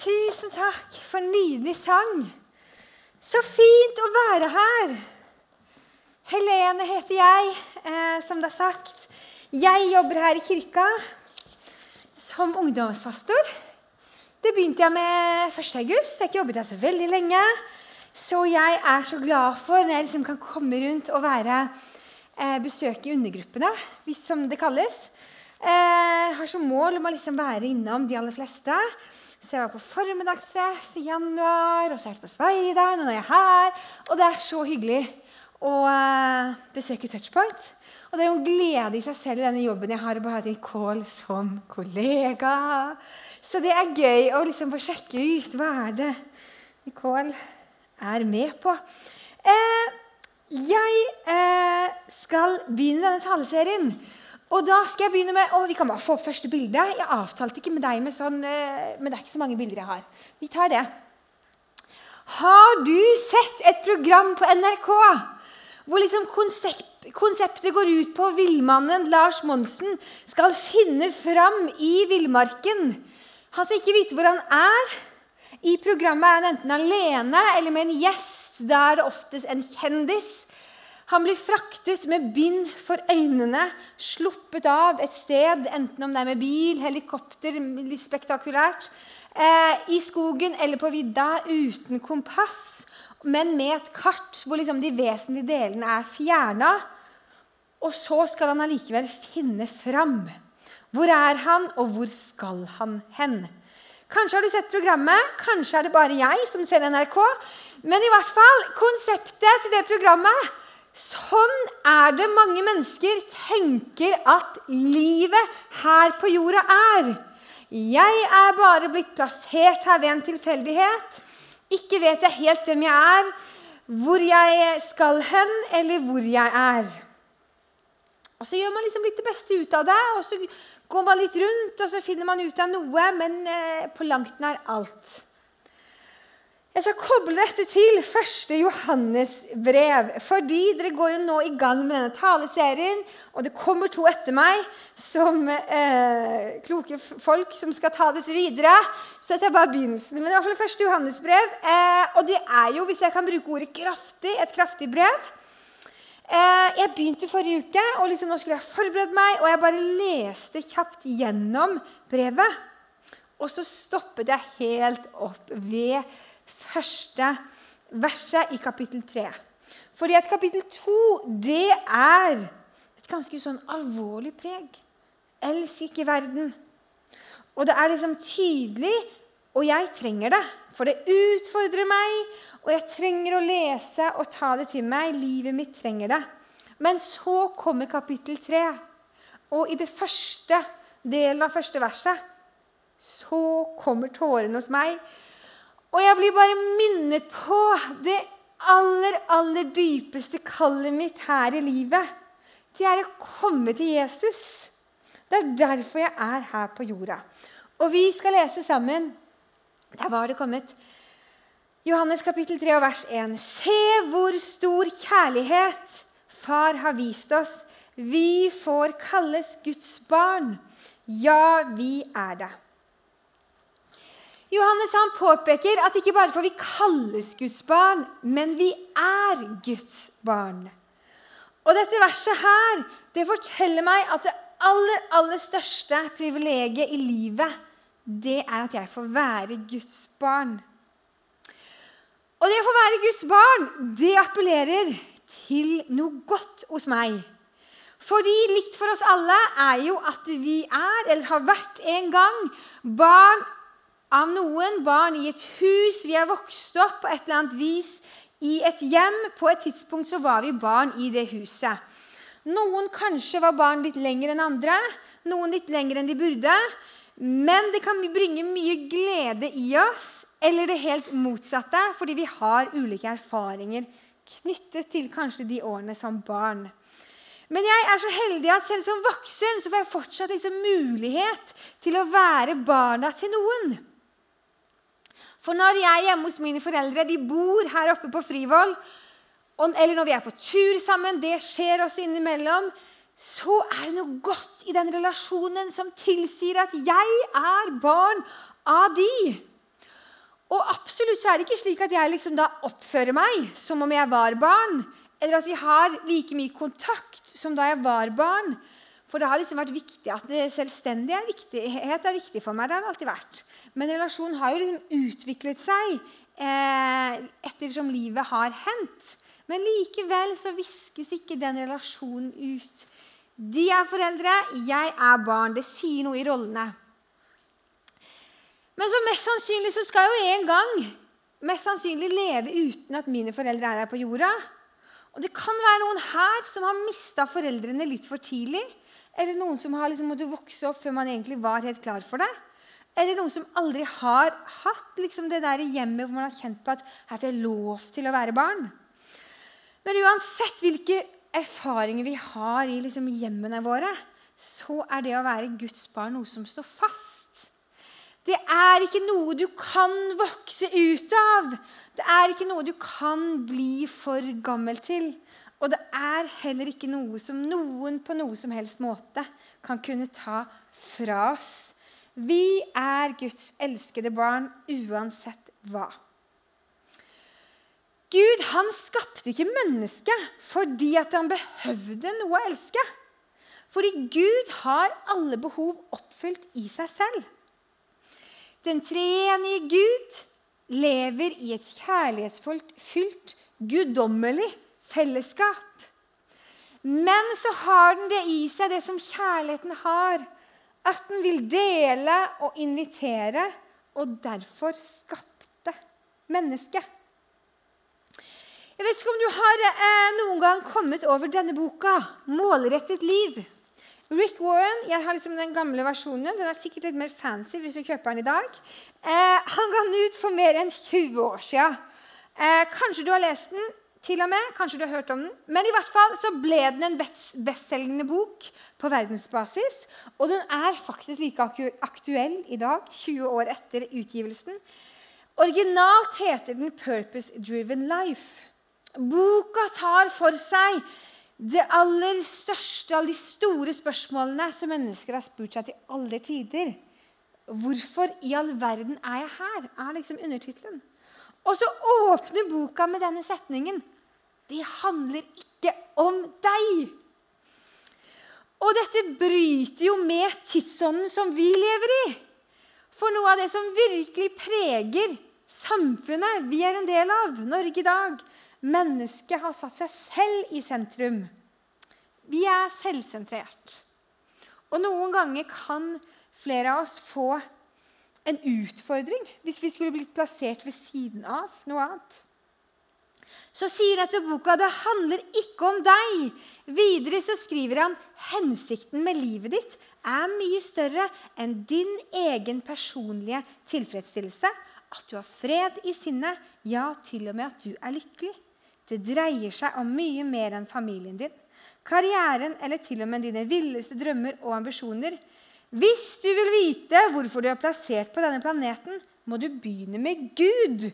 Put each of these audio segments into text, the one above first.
Tusen takk for en nydelig sang. Så fint å være her. Helene heter jeg, eh, som det er sagt. Jeg jobber her i kirka som ungdomspastor. Det begynte jeg med 1. august. Jeg har ikke jobbet her så veldig lenge. Så jeg er så glad for når jeg liksom kan komme rundt og være eh, besøke undergruppene, hvis som det kalles. Eh, har som mål om å liksom være innom de aller fleste. Så jeg var på formiddagstreff i januar, og så er det på Sveideren, og nå er jeg her. Og det er så hyggelig å uh, besøke Touchpoint. Og det er jo en glede i seg selv i denne jobben jeg har å bare ha Nicole som kollega. Så det er gøy å liksom få sjekke ut hva er det Nicole er med på. Eh, jeg eh, skal begynne denne taleserien og da skal jeg begynne med, å, Vi kan bare få opp første bilde. Jeg avtalte ikke med deg, med sånn, eh, men det er ikke så mange bilder jeg har. Vi tar det. Har du sett et program på NRK hvor liksom konsept, konseptet går ut på villmannen Lars Monsen skal finne fram i villmarken? Han skal ikke vite hvor han er. I programmet er han enten alene eller med en gjest. Da er det oftest en kjendis. Han blir fraktet med bind for øynene, sluppet av et sted, enten om det er med bil, helikopter, litt spektakulært, eh, i skogen eller på vidda uten kompass, men med et kart hvor liksom de vesentlige delene er fjerna. Og så skal han allikevel finne fram. Hvor er han, og hvor skal han hen? Kanskje har du sett programmet, kanskje er det bare jeg som ser NRK. Men i hvert fall, konseptet til det programmet Sånn er det mange mennesker tenker at livet her på jorda er. Jeg er bare blitt plassert her ved en tilfeldighet. Ikke vet jeg helt hvem jeg er, hvor jeg skal hen, eller hvor jeg er. Og Så gjør man liksom litt det beste ut av det, og så går man litt rundt, og så finner man ut av noe, men eh, på langt nær alt. Jeg skal koble dette til 1. Johannes brev. Fordi dere går jo nå i gang med denne taleserien, og det kommer to etter meg som eh, kloke folk som skal ta dette videre. Så dette er bare begynnelsen. Men i hvert fall 1. Johannes brev. Eh, og det er jo, hvis jeg kan bruke ordet kraftig, et kraftig brev. Eh, jeg begynte forrige uke, og liksom nå skulle jeg forberede meg, og jeg bare leste kjapt gjennom brevet. Og så stoppet jeg helt opp ved første verset i kapittel 3. Fordi at kapittel 2 det er et ganske sånn alvorlig preg. Elsk ikke verden. Og det er liksom tydelig, og jeg trenger det. For det utfordrer meg, og jeg trenger å lese og ta det til meg. Livet mitt trenger det. Men så kommer kapittel 3. Og i det første delen av første verset så kommer tårene hos meg. Og jeg blir bare minnet på det aller, aller dypeste kallet mitt her i livet. Det er å komme til Jesus. Det er derfor jeg er her på jorda. Og vi skal lese sammen. Der var det kommet. Johannes kapittel 3 vers 1. Se hvor stor kjærlighet Far har vist oss. Vi får kalles Guds barn. Ja, vi er det. Johannes han påpeker at ikke bare får vi kalles Guds barn, men vi er Guds barn. Og dette verset her, det forteller meg at det aller, aller største privilegiet i livet, det er at jeg får være Guds barn. Og det å få være Guds barn, det appellerer til noe godt hos meg. Fordi likt for oss alle er jo at vi er, eller har vært en gang, barn av noen barn i et hus. Vi er vokst opp på et eller annet vis i et hjem. På et tidspunkt så var vi barn i det huset. Noen kanskje var barn litt lenger enn andre, noen litt lenger enn de burde. Men det kan bringe mye glede i oss, eller det helt motsatte, fordi vi har ulike erfaringer knyttet til kanskje de årene som barn. Men jeg er så heldig at selv som voksen så får jeg fortsatt liksom mulighet til å være barna til noen. For når jeg er hjemme hos mine foreldre, de bor her oppe på Frivoll, eller når vi er på tur sammen, det skjer også innimellom, så er det noe godt i den relasjonen som tilsier at jeg er barn av de. Og absolutt så er det ikke slik at jeg liksom da oppfører meg som om jeg var barn, eller at vi har like mye kontakt som da jeg var barn. For det har liksom vært viktig at selvstendighet er viktig for meg. Det har det alltid vært. Men relasjonen har jo liksom utviklet seg eh, ettersom livet har hendt. Men likevel så viskes ikke den relasjonen ut. De er foreldre, jeg er barn. Det sier noe i rollene. Men så mest sannsynlig så skal jeg jo en gang mest sannsynlig leve uten at mine foreldre er her på jorda. Og det kan være noen her som har mista foreldrene litt for tidlig. Eller noen som har liksom måttet vokse opp før man egentlig var helt klar for det. Eller noen som aldri har hatt liksom det der hjemmet hvor man har kjent på at her får jeg lov til å være barn. Men uansett hvilke erfaringer vi har i liksom hjemmene våre, så er det å være Guds barn noe som står fast. Det er ikke noe du kan vokse ut av. Det er ikke noe du kan bli for gammel til. Og det er heller ikke noe som noen på noe som helst måte kan kunne ta fra oss. Vi er Guds elskede barn uansett hva. Gud han skapte ikke mennesket fordi at han behøvde noe å elske. Fordi Gud har alle behov oppfylt i seg selv. Den treenige Gud lever i et kjærlighetsfullt, fylt, guddommelig fellesskap. Men så har den det i seg, det som kjærligheten har. At den vil dele og invitere, og derfor skapte mennesket. Jeg vet ikke om du har eh, noen gang kommet over denne boka, 'Målrettet liv'. Rick Warren jeg har liksom den gamle versjonen. Den er sikkert litt mer fancy hvis du kjøper den i dag. Eh, han ga den ut for mer enn 20 år siden. Eh, kanskje du har lest den, til og med. Kanskje du har hørt om den. Men i hvert fall så ble den en bestselgende bok på verdensbasis. Og den er faktisk like aktuell i dag, 20 år etter utgivelsen. Originalt heter den 'Purpose Driven Life'. Boka tar for seg det aller største av de store spørsmålene som mennesker har spurt seg til alle tider. Hvorfor i all verden er jeg her? er liksom undertittelen. Og så åpner boka med denne setningen. Det handler ikke om deg. Og dette bryter jo med tidsånden som vi lever i. For noe av det som virkelig preger samfunnet vi er en del av, Norge i dag, Mennesket har satt seg selv i sentrum. Vi er selvsentrert. Og noen ganger kan flere av oss få en utfordring hvis vi skulle blitt plassert ved siden av noe annet. Så sier dette boka det handler ikke om deg. Videre så skriver han hensikten med livet ditt er mye større enn din egen personlige tilfredsstillelse. At du har fred i sinnet, ja, til og med at du er lykkelig. Det dreier seg om mye mer enn familien din, karrieren eller til og med dine villeste drømmer og ambisjoner. Hvis du vil vite hvorfor du er plassert på denne planeten, må du begynne med Gud.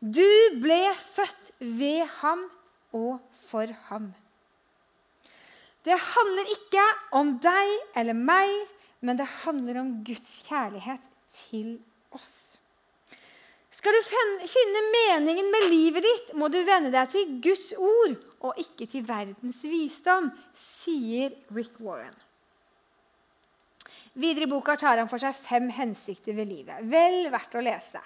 Du ble født ved ham og for ham. Det handler ikke om deg eller meg, men det handler om Guds kjærlighet til oss. Skal du finne meningen med livet ditt, må du venne deg til Guds ord og ikke til verdens visdom, sier Rick Warren. Videre i boka tar han for seg fem hensikter ved livet. Vel verdt å lese.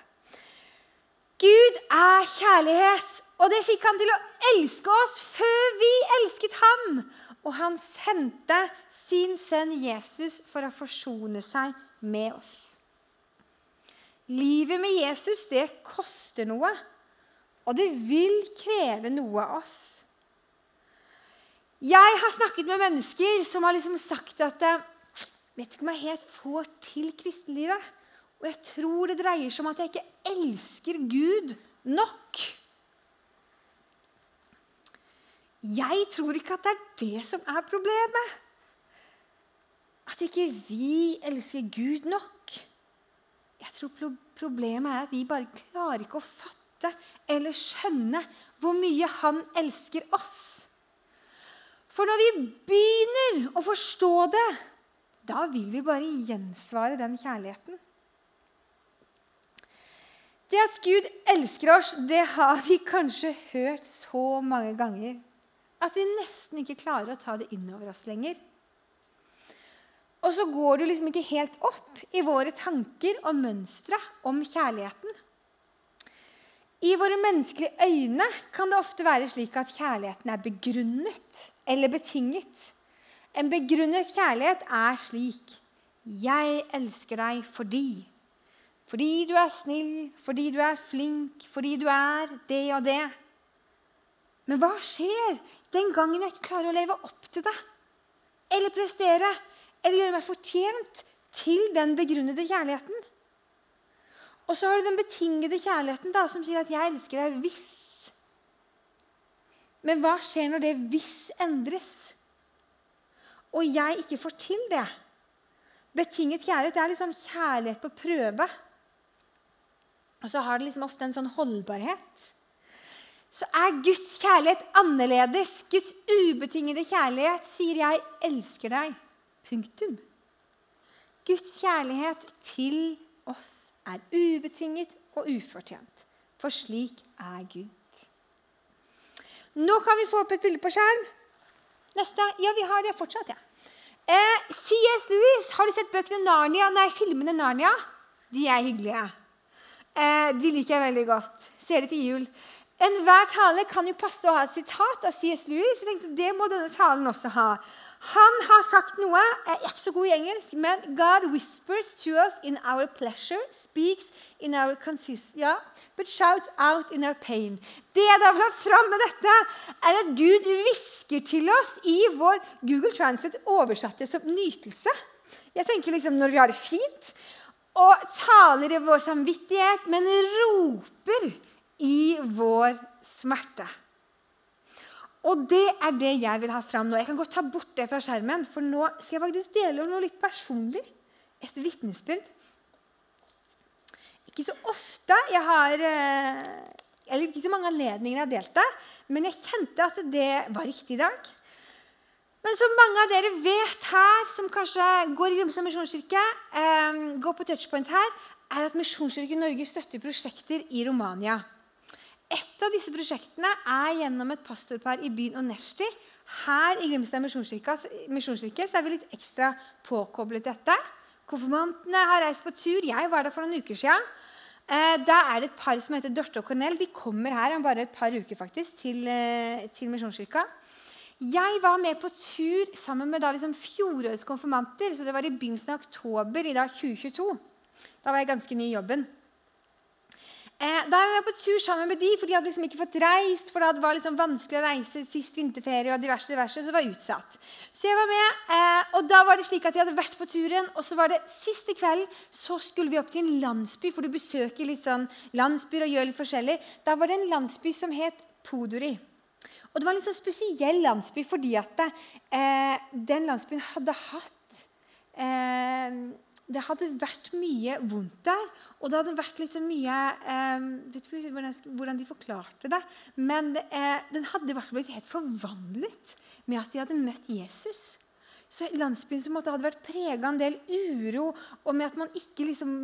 Gud er kjærlighet, og det fikk han til å elske oss før vi elsket ham. Og han sendte sin sønn Jesus for å forsone seg med oss. Livet med Jesus, det koster noe. Og det vil kreve noe av oss. Jeg har snakket med mennesker som har liksom sagt at eh, vet ikke om jeg helt får til kristenlivet. Og jeg tror det dreier seg om at jeg ikke elsker Gud nok. Jeg tror ikke at det er det som er problemet. At ikke vi elsker Gud nok. Jeg tror problemet er at vi bare klarer ikke å fatte eller skjønne hvor mye han elsker oss. For når vi begynner å forstå det, da vil vi bare gjensvare den kjærligheten. Det at Gud elsker oss, det har vi kanskje hørt så mange ganger at vi nesten ikke klarer å ta det inn over oss lenger. Og så går det liksom ikke helt opp i våre tanker og mønstre om kjærligheten. I våre menneskelige øyne kan det ofte være slik at kjærligheten er begrunnet eller betinget. En begrunnet kjærlighet er slik Jeg elsker deg fordi Fordi du er snill, fordi du er flink, fordi du er det og det. Men hva skjer den gangen jeg ikke klarer å leve opp til det? Eller prestere? Eller gjøre meg fortjent til den begrunnede kjærligheten? Og så har du den betingede kjærligheten da, som sier at 'jeg elsker deg hvis'. Men hva skjer når det 'hvis' endres, og jeg ikke får til det? Betinget kjærlighet er liksom kjærlighet på prøve. Og så har det liksom ofte en sånn holdbarhet så er Guds kjærlighet annerledes. Guds ubetingede kjærlighet sier 'jeg elsker deg'. Punktum. Guds kjærlighet til oss er ubetinget og ufortjent. For slik er Gud. Nå kan vi få opp et bilde på skjerm. Neste. Ja, vi har det fortsatt. ja. Eh, C.S. Lewis, har du sett bøkene Narnia? Nei, filmene Narnia? De er hyggelige. Eh, de liker jeg veldig godt. Ser det til jul. Enhver tale kan jo passe å ha et sitat av C.S. Lewis. Jeg tenkte Det må denne talen også ha. Han har sagt noe Jeg er ikke så god i engelsk, men God whispers to us in our pleasure, speaks in our consist, yeah, but shouts out in our pain. Det jeg da vil ha fram med dette, er at Gud hvisker til oss i vår Google Translate oversatte som nytelse. Jeg tenker liksom når vi har det fint, og taler i vår samvittighet, men roper i vår smerte. Og det er det jeg vil ha fram nå. Jeg kan godt ta bort det fra skjermen, for nå skal jeg faktisk dele noe litt personlig. Et vitnesbyrd. Ikke så ofte jeg har eh, Eller ikke så mange anledninger jeg har delt det, men jeg kjente at det var riktig i dag. Men som mange av dere vet her, som kanskje går i Grimstad misjonskirke, eh, går på touchpoint her, er at Misjonskirken Norge støtter prosjekter i Romania. Et av disse prosjektene er gjennom et pastorpar i byen Onesti. Her i Grimstad misjonskirke er vi litt ekstra påkoblet dette. Konfirmantene har reist på tur. Jeg var der for noen uker siden. Eh, da er det et par som heter Dorte og Cornell. De kommer her om bare et par uker faktisk, til, eh, til Misjonskirka. Jeg var med på tur sammen med da liksom fjorårets konfirmanter. så Det var i begynnelsen av oktober i dag 2022. Da var jeg ganske ny i jobben. Eh, da var jeg på tur sammen med de, for de hadde liksom ikke fått reist. For det var liksom vanskelig å reise sist vinterferie, og diverse, diverse, så det var utsatt. Så jeg var med, eh, og da var det slik at jeg hadde vært på turen, og så var det siste kvelden så skulle vi opp til en landsby, for du besøker litt sånn landsbyer og gjør litt forskjellig. Da var det en landsby som het Podori. Og det var en litt sånn spesiell landsby fordi at eh, den landsbyen hadde hatt eh, det hadde vært mye vondt der. Og det hadde vært så mye eh, vet ikke hvordan de forklarte det. Men eh, den hadde fall blitt helt forvandlet med at de hadde møtt Jesus. Så landsbyen som hadde vært prega av en del uro, og med at man ikke liksom,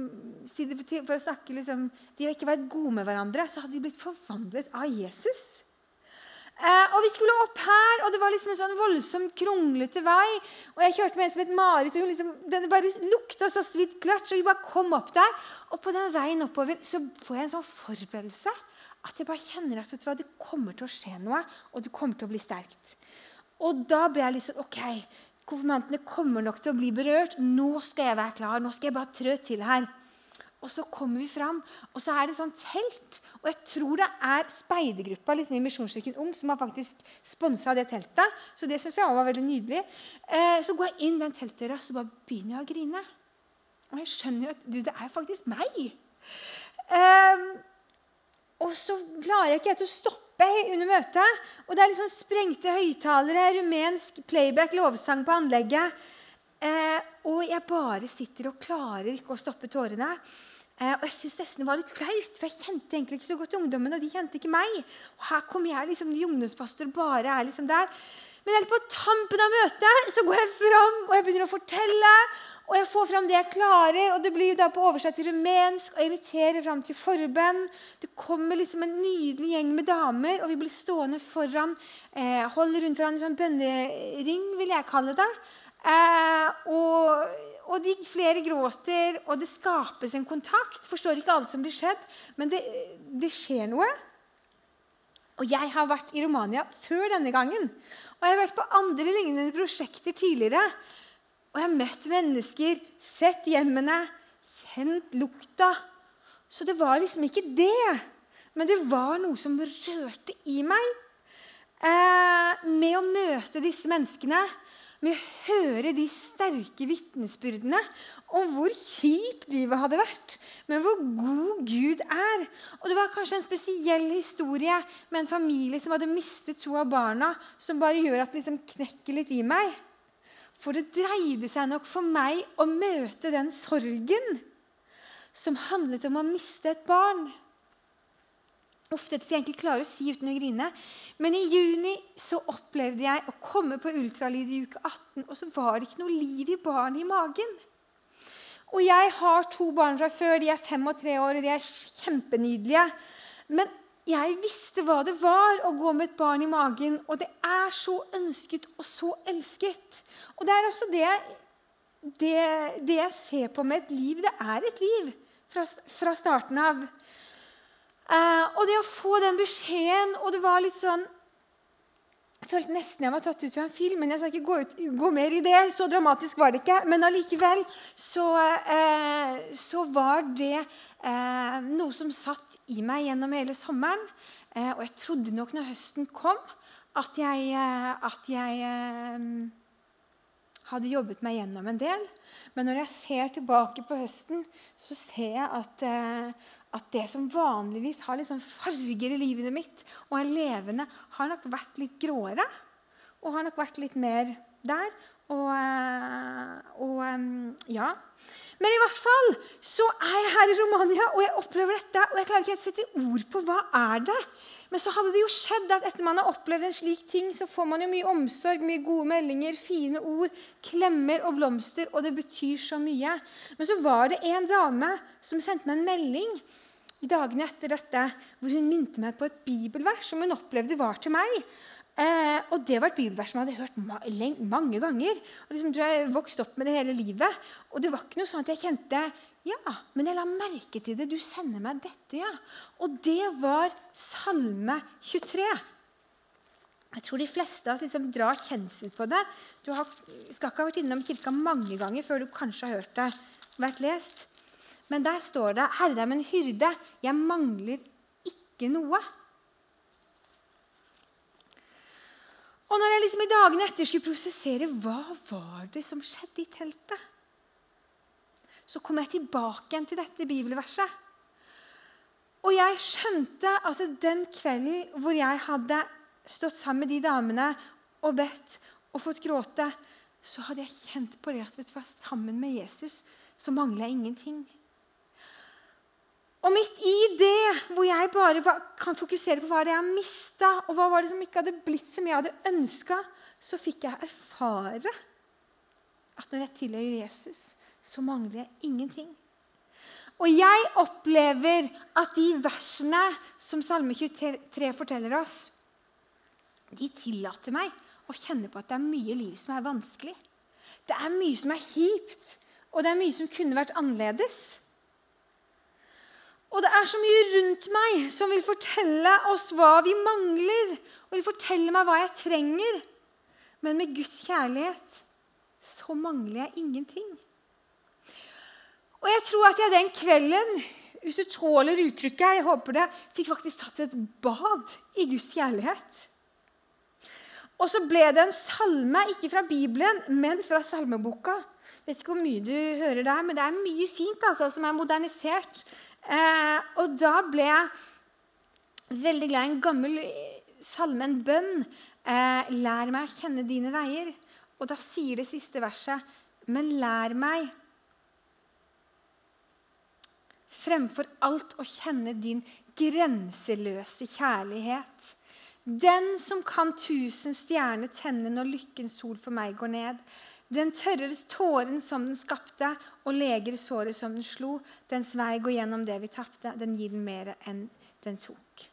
for å snakke liksom, De ikke vært gode med hverandre, så hadde de blitt forvandlet av Jesus. Eh, og Vi skulle opp her, og det var liksom en sånn voldsomt kronglete vei. Og jeg kjørte med en som het Marit, og hun liksom, den bare lukta så svidd kløtsj. Og vi bare kom opp der. Og på den veien oppover så får jeg en sånn forberedelse at jeg bare kjenner at hva, det kommer til å skje noe, og det kommer til å bli sterkt. Og da ble jeg liksom OK, konfirmantene kommer nok til å bli berørt. Nå skal jeg være klar. Nå skal jeg bare trø til her. Og så kommer vi fram, og så er det sånn telt. Og jeg tror det er speidergruppa liksom i Misjonskirken Ung som har faktisk sponsa det teltet. Så det syns jeg var veldig nydelig. Eh, så går jeg inn den teltdøra, så bare begynner jeg å grine. Og jeg skjønner at du, det er faktisk meg. Eh, og så klarer jeg ikke helt å stoppe under møtet. Og det er litt liksom sprengte høyttalere, rumensk playback, lovsang på anlegget. Eh, og jeg bare sitter og klarer ikke å stoppe tårene. Eh, og jeg synes nesten det var litt flaut, for jeg kjente egentlig ikke så godt ungdommen. Og de kjente ikke meg. Og her kommer jeg liksom ungdomspastor bare er liksom der. Men helt på tampen av møtet så går jeg fram og jeg begynner å fortelle. Og jeg får fram det jeg klarer, og det blir jo da på oversatt til rumensk. Og jeg inviterer fram til forbønn. Det kommer liksom en nydelig gjeng med damer, og vi blir stående foran, eh, holder rundt hverandre en sånn bønnering, vil jeg kalle det. Eh, og, og, de flere gråter, og det skapes en kontakt. Forstår ikke alt som blir skjedd, men det, det skjer noe. Og jeg har vært i Romania før denne gangen. Og jeg har vært på andre lignende prosjekter tidligere. Og jeg har møtt mennesker, sett hjemmene, kjent lukta. Så det var liksom ikke det. Men det var noe som rørte i meg. Eh, med å møte disse menneskene med å høre de sterke vitnesbyrdene om hvor kjipt livet hadde vært, men hvor god Gud er. Og Det var kanskje en spesiell historie med en familie som hadde mistet to av barna, som bare gjør at det liksom knekker litt i meg. For det dreide seg nok for meg å møte den sorgen som handlet om å miste et barn. Ofte dette jeg egentlig klarer å si uten å grine. Men i juni så opplevde jeg å komme på ultralyd i uke 18, og så var det ikke noe liv i barnet i magen. Og jeg har to barn fra før. De er fem og tre år, og de er kjempenydelige. Men jeg visste hva det var å gå med et barn i magen, og det er så ønsket og så elsket. Og det er også det, det, det jeg ser på med et liv. Det er et liv fra, fra starten av. Uh, og det å få den beskjeden Og det var litt sånn Jeg følte nesten jeg var tatt ut fra en film, men jeg skal ikke gå, ut, gå mer i det. Så dramatisk var det ikke. Men allikevel så, uh, så var det uh, noe som satt i meg gjennom hele sommeren. og jeg trodde nok når høsten kom, at jeg, at jeg hadde jobbet meg gjennom en del. Men når jeg ser tilbake på høsten, så ser jeg at, at det som vanligvis har sånn farger i livet mitt og er levende, har nok vært litt gråere. Og har nok vært litt mer der. Og, eh, og eh, ja. Men i hvert fall så er jeg her i Romania, og jeg opplever dette. Og jeg klarer ikke helt å sette ord på hva er det Men så hadde det jo skjedd at etter man har opplevd en slik ting, så får man jo mye omsorg, mye gode meldinger, fine ord, klemmer og blomster, og det betyr så mye. Men så var det en dame som sendte meg en melding i dagene etter dette hvor hun minte meg på et bibelvers som hun opplevde var til meg. Eh, og Det var et bibelvers som jeg hadde hørt ma mange ganger. og liksom, jeg vokste opp med det hele livet. Og det var ikke noe sånn at jeg kjente ja, men jeg la merke til det. Du sender meg dette, ja. Og det var Salme 23. Jeg tror de fleste av oss liksom drar kjensel på det. Du har, skal ikke ha vært innom kirka mange ganger før du kanskje har hørt det vært lest. Men der står det 'Herre er min hyrde, jeg mangler ikke noe'. Og når jeg liksom i dagene etter skulle prosessere hva var det som skjedde i teltet, så kom jeg tilbake igjen til dette bibelverset. Og jeg skjønte at den kvelden hvor jeg hadde stått sammen med de damene og bedt og fått gråte, så hadde jeg kjent på det at vet du sammen med Jesus så mangler jeg ingenting. Og midt i det, hvor jeg bare kan fokusere på hva det jeg har mista, og hva var det som ikke hadde blitt som jeg hadde ønska, så fikk jeg erfare at når jeg tilhører Jesus, så mangler jeg ingenting. Og jeg opplever at de versene som Salme 23 forteller oss, de tillater meg å kjenne på at det er mye liv som er vanskelig. Det er mye som er kjipt, og det er mye som kunne vært annerledes. Og det er så mye rundt meg som vil fortelle oss hva vi mangler, og vil fortelle meg hva jeg trenger. Men med Guds kjærlighet så mangler jeg ingenting. Og jeg tror at jeg den kvelden, hvis du tåler uttrykket jeg håper det, fikk faktisk tatt et bad i Guds kjærlighet. Og så ble det en salme, ikke fra Bibelen, men fra salmeboka. Jeg vet ikke hvor mye du hører der, men det er mye fint altså, som er modernisert. Eh, og da ble jeg veldig glad i en gammel salme, en bønn. Eh, lær meg å kjenne dine veier. Og da sier det siste verset, men lær meg fremfor alt å kjenne din grenseløse kjærlighet. Den som kan tusen stjerner tenne når lykkens sol for meg går ned. Den tørrer tåren som den skapte, og leger såret som den slo. Dens vei går gjennom det vi tapte. Den gir den mer enn den tok.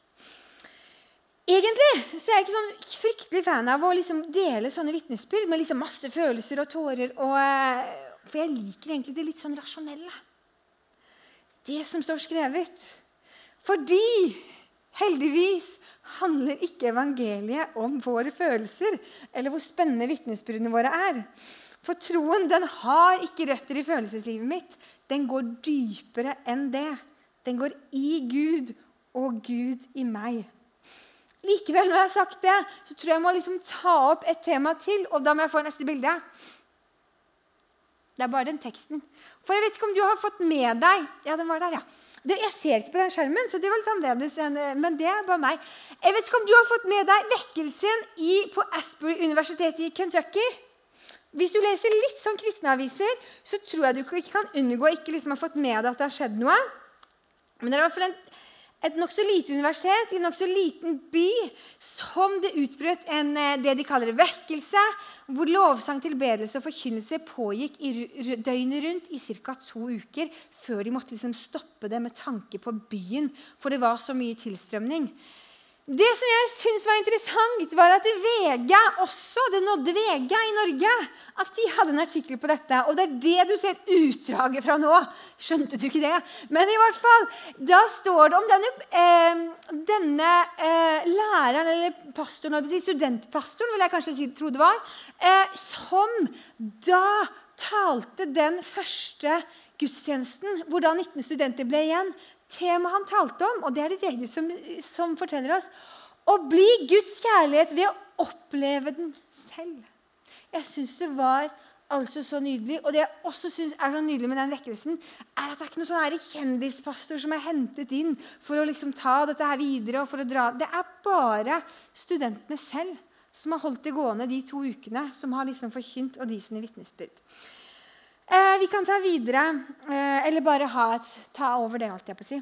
Egentlig så er jeg ikke sånn fryktelig fan av å liksom dele sånne vitnesbyrd med liksom masse følelser og tårer. Og, eh, for jeg liker egentlig det litt sånn rasjonelle. Det som står skrevet. Fordi heldigvis handler ikke evangeliet om våre følelser eller hvor spennende vitnesbyrdene våre er. For troen den har ikke røtter i følelseslivet mitt. Den går dypere enn det. Den går i Gud og Gud i meg. Likevel, når jeg har sagt det, så tror jeg jeg må liksom ta opp et tema til. Og da må jeg få neste bilde. Det er bare den teksten. For jeg vet ikke om du har fått med deg Ja, den var der, ja. Jeg ser ikke på den skjermen, så det var litt annerledes. Enn, men det er bare meg. Jeg vet ikke om du har fått med deg vekkelsen i, på Asbury-universitetet i Kentucky. Hvis du leser litt sånn kristne aviser, så tror jeg du ikke kan unngå ikke liksom ha fått med deg at det har skjedd noe. Men det er i hvert fall en et nokså lite universitet i en nokså liten by som det utbrøt en, eh, det de kaller vekkelse, hvor lovsang, tilbedelse og forkynnelse pågikk i døgnet rundt i ca. to uker før de måtte liksom stoppe det med tanke på byen, for det var så mye tilstrømning. Det som jeg synes var interessant, var at VG også, det nådde VG i Norge at de hadde en artikkel på dette. Og det er det du ser utdraget fra nå. Skjønte du ikke det? Men i hvert fall, da står det om denne, eh, denne eh, læreren, eller pastoren, studentpastoren, vil jeg kanskje si, tro det var, eh, som da talte den første gudstjenesten, hvor da 19 studenter ble igjen temaet han talte om, og det er det VG som, som forteller oss, å bli Guds kjærlighet ved å oppleve den selv. Jeg syns det var altså så nydelig. Og det jeg også syns er så nydelig med den vekkelsen, er at det er ikke noen sånn kjendispastor som er hentet inn for å liksom ta dette her videre. og for å dra. Det er bare studentene selv som har holdt det gående de to ukene, som har liksom forkynt, og de sine vitnesbyrd. Eh, vi kan ta videre, eh, eller bare et, ta over det, holdt jeg på å si.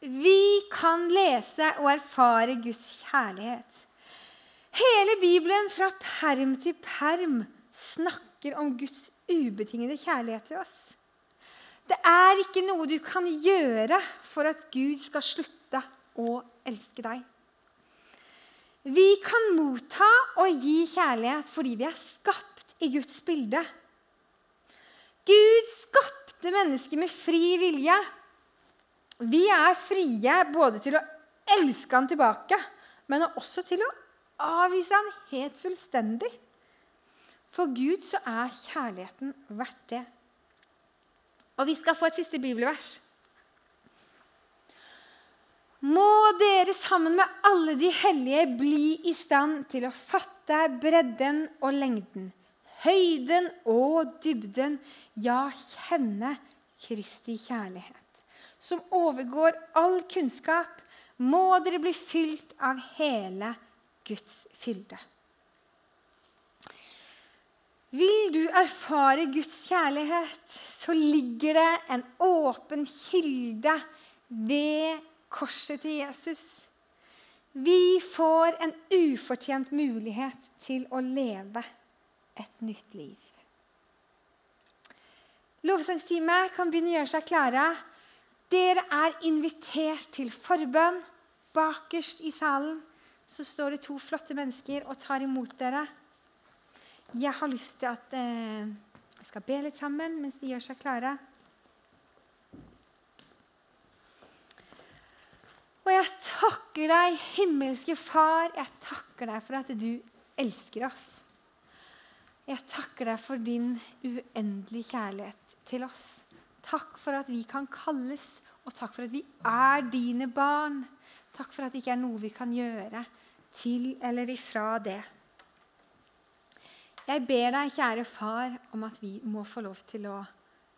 Vi kan lese og erfare Guds kjærlighet. Hele Bibelen fra perm til perm snakker om Guds ubetingede kjærlighet til oss. Det er ikke noe du kan gjøre for at Gud skal slutte å elske deg. Vi kan motta og gi kjærlighet fordi vi er skapt i Guds bilde. Gud skapte mennesker med fri vilje. Vi er frie både til å elske han tilbake, men også til å avvise han helt fullstendig. For Gud så er kjærligheten verdt det. Og vi skal få et siste bibelvers. Må dere sammen med alle de hellige bli i stand til å fatte bredden og lengden, høyden og dybden, ja, kjenne Kristi kjærlighet, som overgår all kunnskap, må dere bli fylt av hele Guds fylde. Vil du erfare Guds kjærlighet, så ligger det en åpen kilde ved korset til Jesus. Vi får en ufortjent mulighet til å leve et nytt liv. Lovsangsteamet kan begynne å gjøre seg klare. Dere er invitert til forbønn. Bakerst i salen så står det to flotte mennesker og tar imot dere. Jeg har lyst til at eh, vi skal be litt sammen mens de gjør seg klare. Og jeg takker deg, himmelske Far, jeg takker deg for at du elsker oss. Jeg takker deg for din uendelige kjærlighet til oss. Takk for at vi kan kalles, og takk for at vi er dine barn. Takk for at det ikke er noe vi kan gjøre til eller ifra det. Jeg ber deg, kjære far, om at vi må få lov til å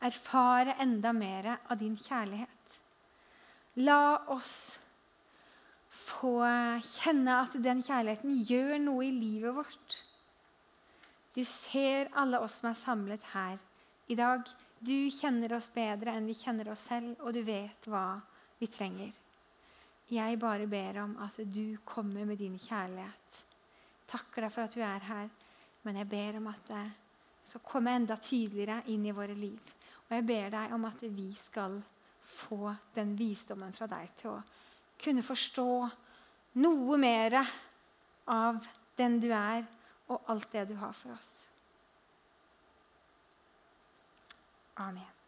erfare enda mer av din kjærlighet. La oss få kjenne at den kjærligheten gjør noe i livet vårt. Du ser alle oss som er samlet her i dag. Du kjenner oss bedre enn vi kjenner oss selv, og du vet hva vi trenger. Jeg bare ber om at du kommer med din kjærlighet. Takker deg for at du er her. Men jeg ber om at det skal komme enda tydeligere inn i våre liv. Og jeg ber deg om at vi skal få den visdommen fra deg til å kunne forstå noe mer av den du er, og alt det du har for oss. Amen.